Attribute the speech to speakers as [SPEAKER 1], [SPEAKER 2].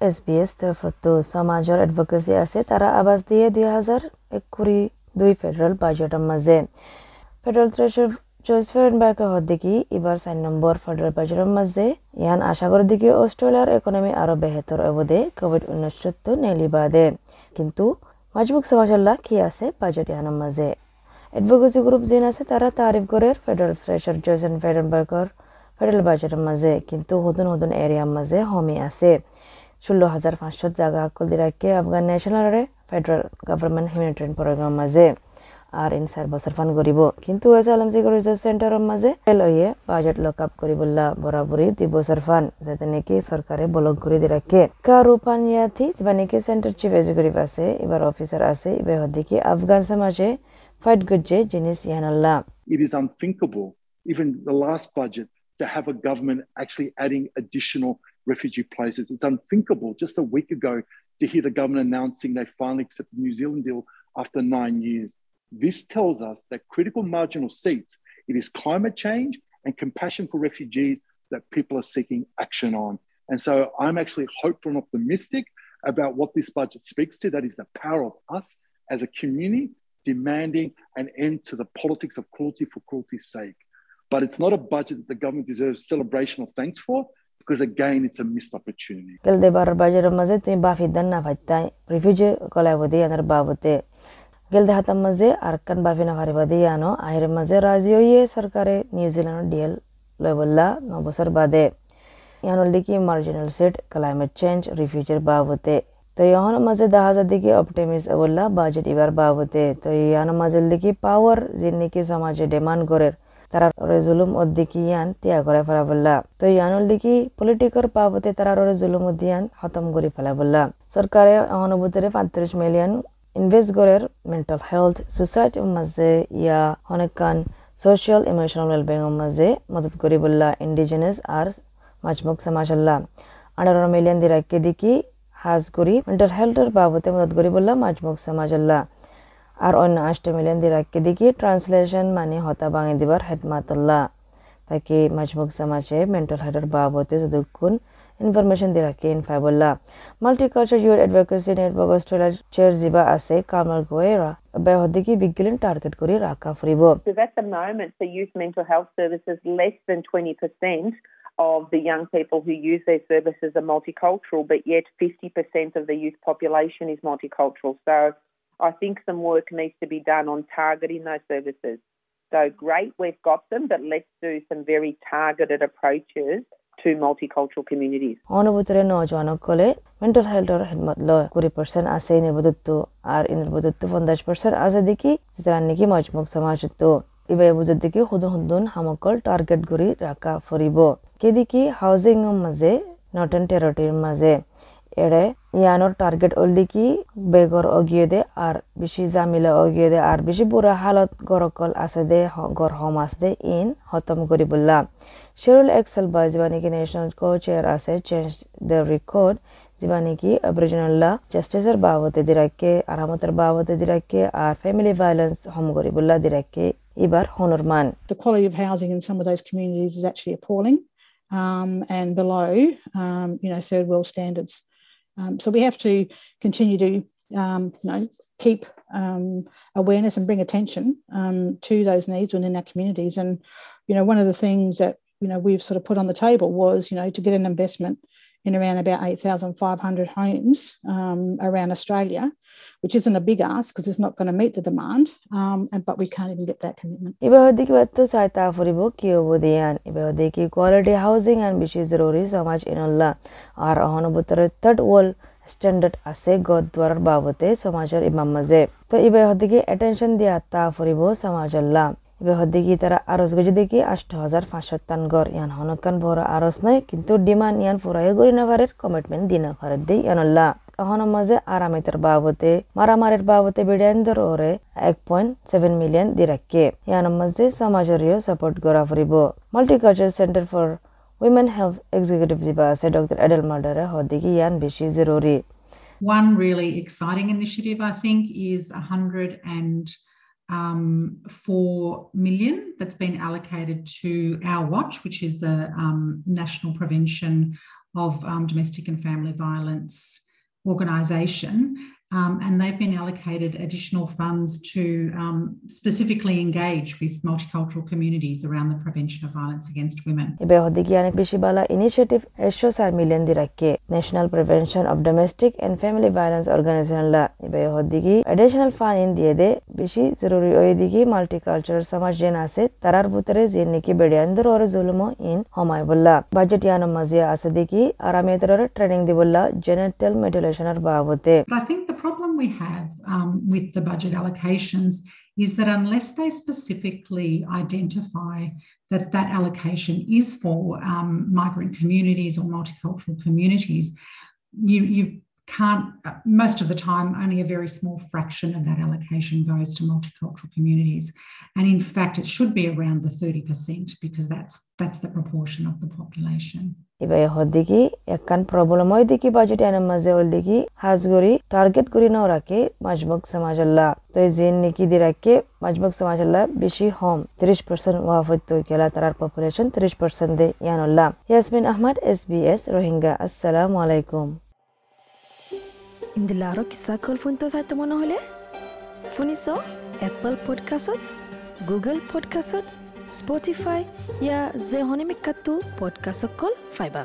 [SPEAKER 1] S B S তৰফতো সমাজৰ advocacy আছে তারা আবাস দিয়ে দুই হাজার এক কুড়ি দুই ফেডারেল বাজেটের মাঝে ফেডারেল থ্রেশার জয়েস ফেরেনবার্গের হদ্দিকি এবার চার নম্বর ফেডারেল বাজেটের মাঝে ইয়ান আশা করে দিকে অস্ট্রেলিয়ার ইকোনমি আরও বেহতর অবধে কোভিড উনিশশো নেলি বাদে। কিন্তু মাজবুক সমাজাল্লাহ কি আছে বাজেট ইয়ানের মাঝে এডভোকেসি গ্রুপ যেন আছে তারা তারিফ করে ফেডারেল ফ্রেশার জয়েসন ফেরেনবার্গের ফেডারেল বাজেটের মাঝে কিন্তু হতুন হতুন এরিয়ার মাঝে হমি আছে। ষোলো হাজার পাঁচশো জায়গা আকল দিরাকে আফগান ন্যাশনালরে ফেডারেল গভর্নমেন্ট হিউম্যানিটেরিয়ান প্রোগ্রাম মাঝে। আর ইন চার বছর ফান কৰিব কিন্তু এজ আলম জিগৰ ৰিচাৰ্চ চেণ্টাৰৰ মাজে লয়ে বাজেট লক আপ কৰিবলা বরাবরি দুই বছর ফান যাতে নাকি সরকারে ব্লক দিয়ে রাখে কারু পানিয়াথি যা নাকি সেন্টার চিফ এক্সিকিউটিভ আছে এবার অফিসার আছে এবার হদিকে আফগান সমাজে ফাইট গজ্জে জিনিস ইয়ানাল্লাহ।
[SPEAKER 2] It is unthinkable, even the last budget, to have a government actually adding additional refugee places. It's unthinkable just a week ago to hear the government announcing they finally accepted the New Zealand deal after nine years. This tells us that critical marginal seats, it is climate change and compassion for refugees that people are seeking action on. And so I'm actually hopeful and optimistic about what this budget speaks to. That is the power of us as a community demanding an end to the politics of cruelty for cruelty's sake. But it's not a budget that the government deserves celebration or thanks for, because again, it's a missed opportunity.
[SPEAKER 1] Gelde bar bajar maze tumi bafi dan na fatta refugee kolai bodi anar babote. Gelde hatam maze arkan bafi na fari bodi yano ahir maze razi oye sarkare New Zealand deal lebolla no bosar bade. Yano liki marginal seat climate change refugee babote. তো ইহন মাঝে দেখা যায় দেখি অপটিমিস বললা budget এবার বাবতে তো ইয়ান মাঝে দেখি পাওয়ার যে নাকি সমাজে ডিমান্ড করে তারা জুলুম অদ্দিকি ইয়ান তিয়া করে ফেলা বললা তো ইয়ানুল দিকি পলিটিকর পাবতে তারা জুলুম অদ্দিয়ান খতম করে ফেলা বললা সরকারে অনুভূতিরে পঁয়ত্রিশ মিলিয়ন ইনভেস্ট করে মেন্টাল হেলথ সোসাইটির মাঝে ইয়া অনেকখান সোশিয়াল ইমোশনাল ওয়েলবিংয়ের মাঝে মদত করি বললা ইন্ডিজিনাস আর মাজমুক সমাজাল্লাহ আঠারো মিলিয়ন দিরাকে দিকি হাজ করি মেন্টাল হেলথের বাবদে মদত করি বললাম মাজমুক সমাজাল্লাহ আর অন্য আষ্ট মিলিয়ন দিরাকে দিকে ট্রান্সলেশন মানে হতা বাঙে দিবার হেদমাতুল্লাহ তাকে মাজমুক সমাজে মেন্টাল হেলথের বাবদে যতক্ষণ ইনফরমেশন দিরাকে ইনফাইবুল্লাহ মাল্টিকালচার ইউর অ্যাডভোকেসি নেটওয়ার্ক অস্ট্রেলিয়ার চেয়ার জিবা আছে কামাল গোয়েরা বেহদিকি বিজ্ঞান টার্গেট করে রাখা ফুরিব
[SPEAKER 3] At the moment, for youth mental health services, less than 20% of the young people who use their services are multicultural, but yet 50% of the youth population is multicultural. So I think some work needs to be done on targeting those services. So great, we've got them, but let's do some very targeted approaches to multicultural communities.
[SPEAKER 1] অনুভূতিৰে নজওয়ানসকলে mental হেল্থৰ খেদমত লয় কুড়ি percent আছে নিৰ্বদত্ব আৰু নিৰ্বদত্ব পঞ্চাছ percent আছে দেখি যেতিয়া নেকি মজমুক সমাজত্ব ইবাই বুজত দেখি সুদন সুদন সামকল টাৰ্গেট কৰি ৰাখা ফুৰিব কেদিকি হাউজিংৰ মাজে নৰ্থন টেৰিটৰীৰ মাজে এৰে ইয়ানোর টার্গেট ওল দিকি বেগর অগিয়ে দে আর বেশি জামিলা অগিয়ে দে আর বেশি বুড়া হালত গরকল আছে দে গর হম আছে দে ইন খতম করি বললা শেরুল এক্সেল বা যিবানিকি নেশনাল কো চেয়ার আছে চেঞ্জ দ্য রেকর্ড যিবানিকি অরিজিনাল্লা জাস্টিসের বাবতে দিরাকে আরামতের বাবতে দিরাকে আর ফ্যামিলি ভায়োলেন্স হম করি বললা দিরাকে এবার হনরমান
[SPEAKER 4] The quality of housing in some of those communities is actually appalling um, and below, um, you know, third world standards. Um, so we have to continue to, um, you know, keep um, awareness and bring attention um, to those needs within our communities. And you know, one of the things that you know we've sort of put on the table was, you know, to get an investment in around about 8,500 homes um, around Australia, which isn't a big ask because it's not going to meet the demand, um, and, but we can't even get that commitment.
[SPEAKER 1] ইবাহদিকি বাত্তু সাইতা ফুরিব কি অবদিয়ান ইবাহদিকি quality housing আন বেশি জরুরি সমাজ ইনল্লা আর অহনুভূতরে third world standard আছে গদ দ্বারার বাবতে সমাজের ইমাম মাঝে তো ইবাহদিকি অ্যাটেনশন দিয়া তা ফুরিব সমাজল্লা বেহদিগি তারা আরস গজি দেখি আষ্ট হাজার পাঁচশো টান গড়। ইয়ান হনকান বড় আরস নাই কিন্তু ডিমান্ড ইয়ান পুরাই গড়ি না কমিটমেন্ট দিনা পারে দেই ইয়ানল্লা অহনো মাঝে আরামিতার বাবতে মারামারের বাবতে বিড়াইন্দর ওরে এক পয়েন্ট সেভেন মিলিয়ন দিরাক্কে ইয়ান মাঝে সমাজরীয় সাপোর্ট গড়া ফুরিব। Multicultural centre for women health executive দিবা আছে ডক্টর এডেল মার্ডারে হদিগি ইয়ান বেশি জরুরি।
[SPEAKER 5] One really exciting initiative, I think, is 100 and um, 4 million that's been allocated to our watch, which is the um, National Prevention of um, domestic and family violence organisation um, and they've been allocated additional funds to um, specifically engage with multicultural communities around the prevention of violence against women.
[SPEAKER 1] initiative National Prevention of Domestic and Family Violence Organization la ibe hoddigi additional fund in diye de bishi zaruri oyedigi multicultural samaj jen ase tarar butare jen niki bede andar or zulumo in homai bulla budget yanam mazia asadigi arametrar training dibulla genital mutilation ar bavote
[SPEAKER 5] I problem we have um, with the budget allocations is that unless they specifically identify that that allocation is for um, migrant communities or multicultural communities, you, you can't, uh, most of the time, only a very small fraction of that allocation goes to multicultural communities. And in fact, it should be around the 30% because that's, that's the proportion of the population.
[SPEAKER 1] ইবাই হদিকি একখান problem হয় দেখি budget এনে মাঝে হল দেখি হাজগুরি target করি না রাখে মাজমুক সমাজ আল্লাহ তো দি রাখে মাজমুক সমাজ আল্লাহ বেশি হোম ত্রিশ পার্সেন্ট ওয়াফত তো গেলা তার পপুলেশন ত্রিশ পার্সেন্ট দে ইয়ানুল্লাহ আহমদ বি আলাইকুম
[SPEAKER 6] ইন্দিলা আৰু কিছা কল ফোনটো চাই তোমাৰ নহ'লে শুনিছ এপল পডকাষ্টত গুগল পডকাষ্টত স্পটিফাই ইয়াৰ পডকাষ্টক কল পাইবা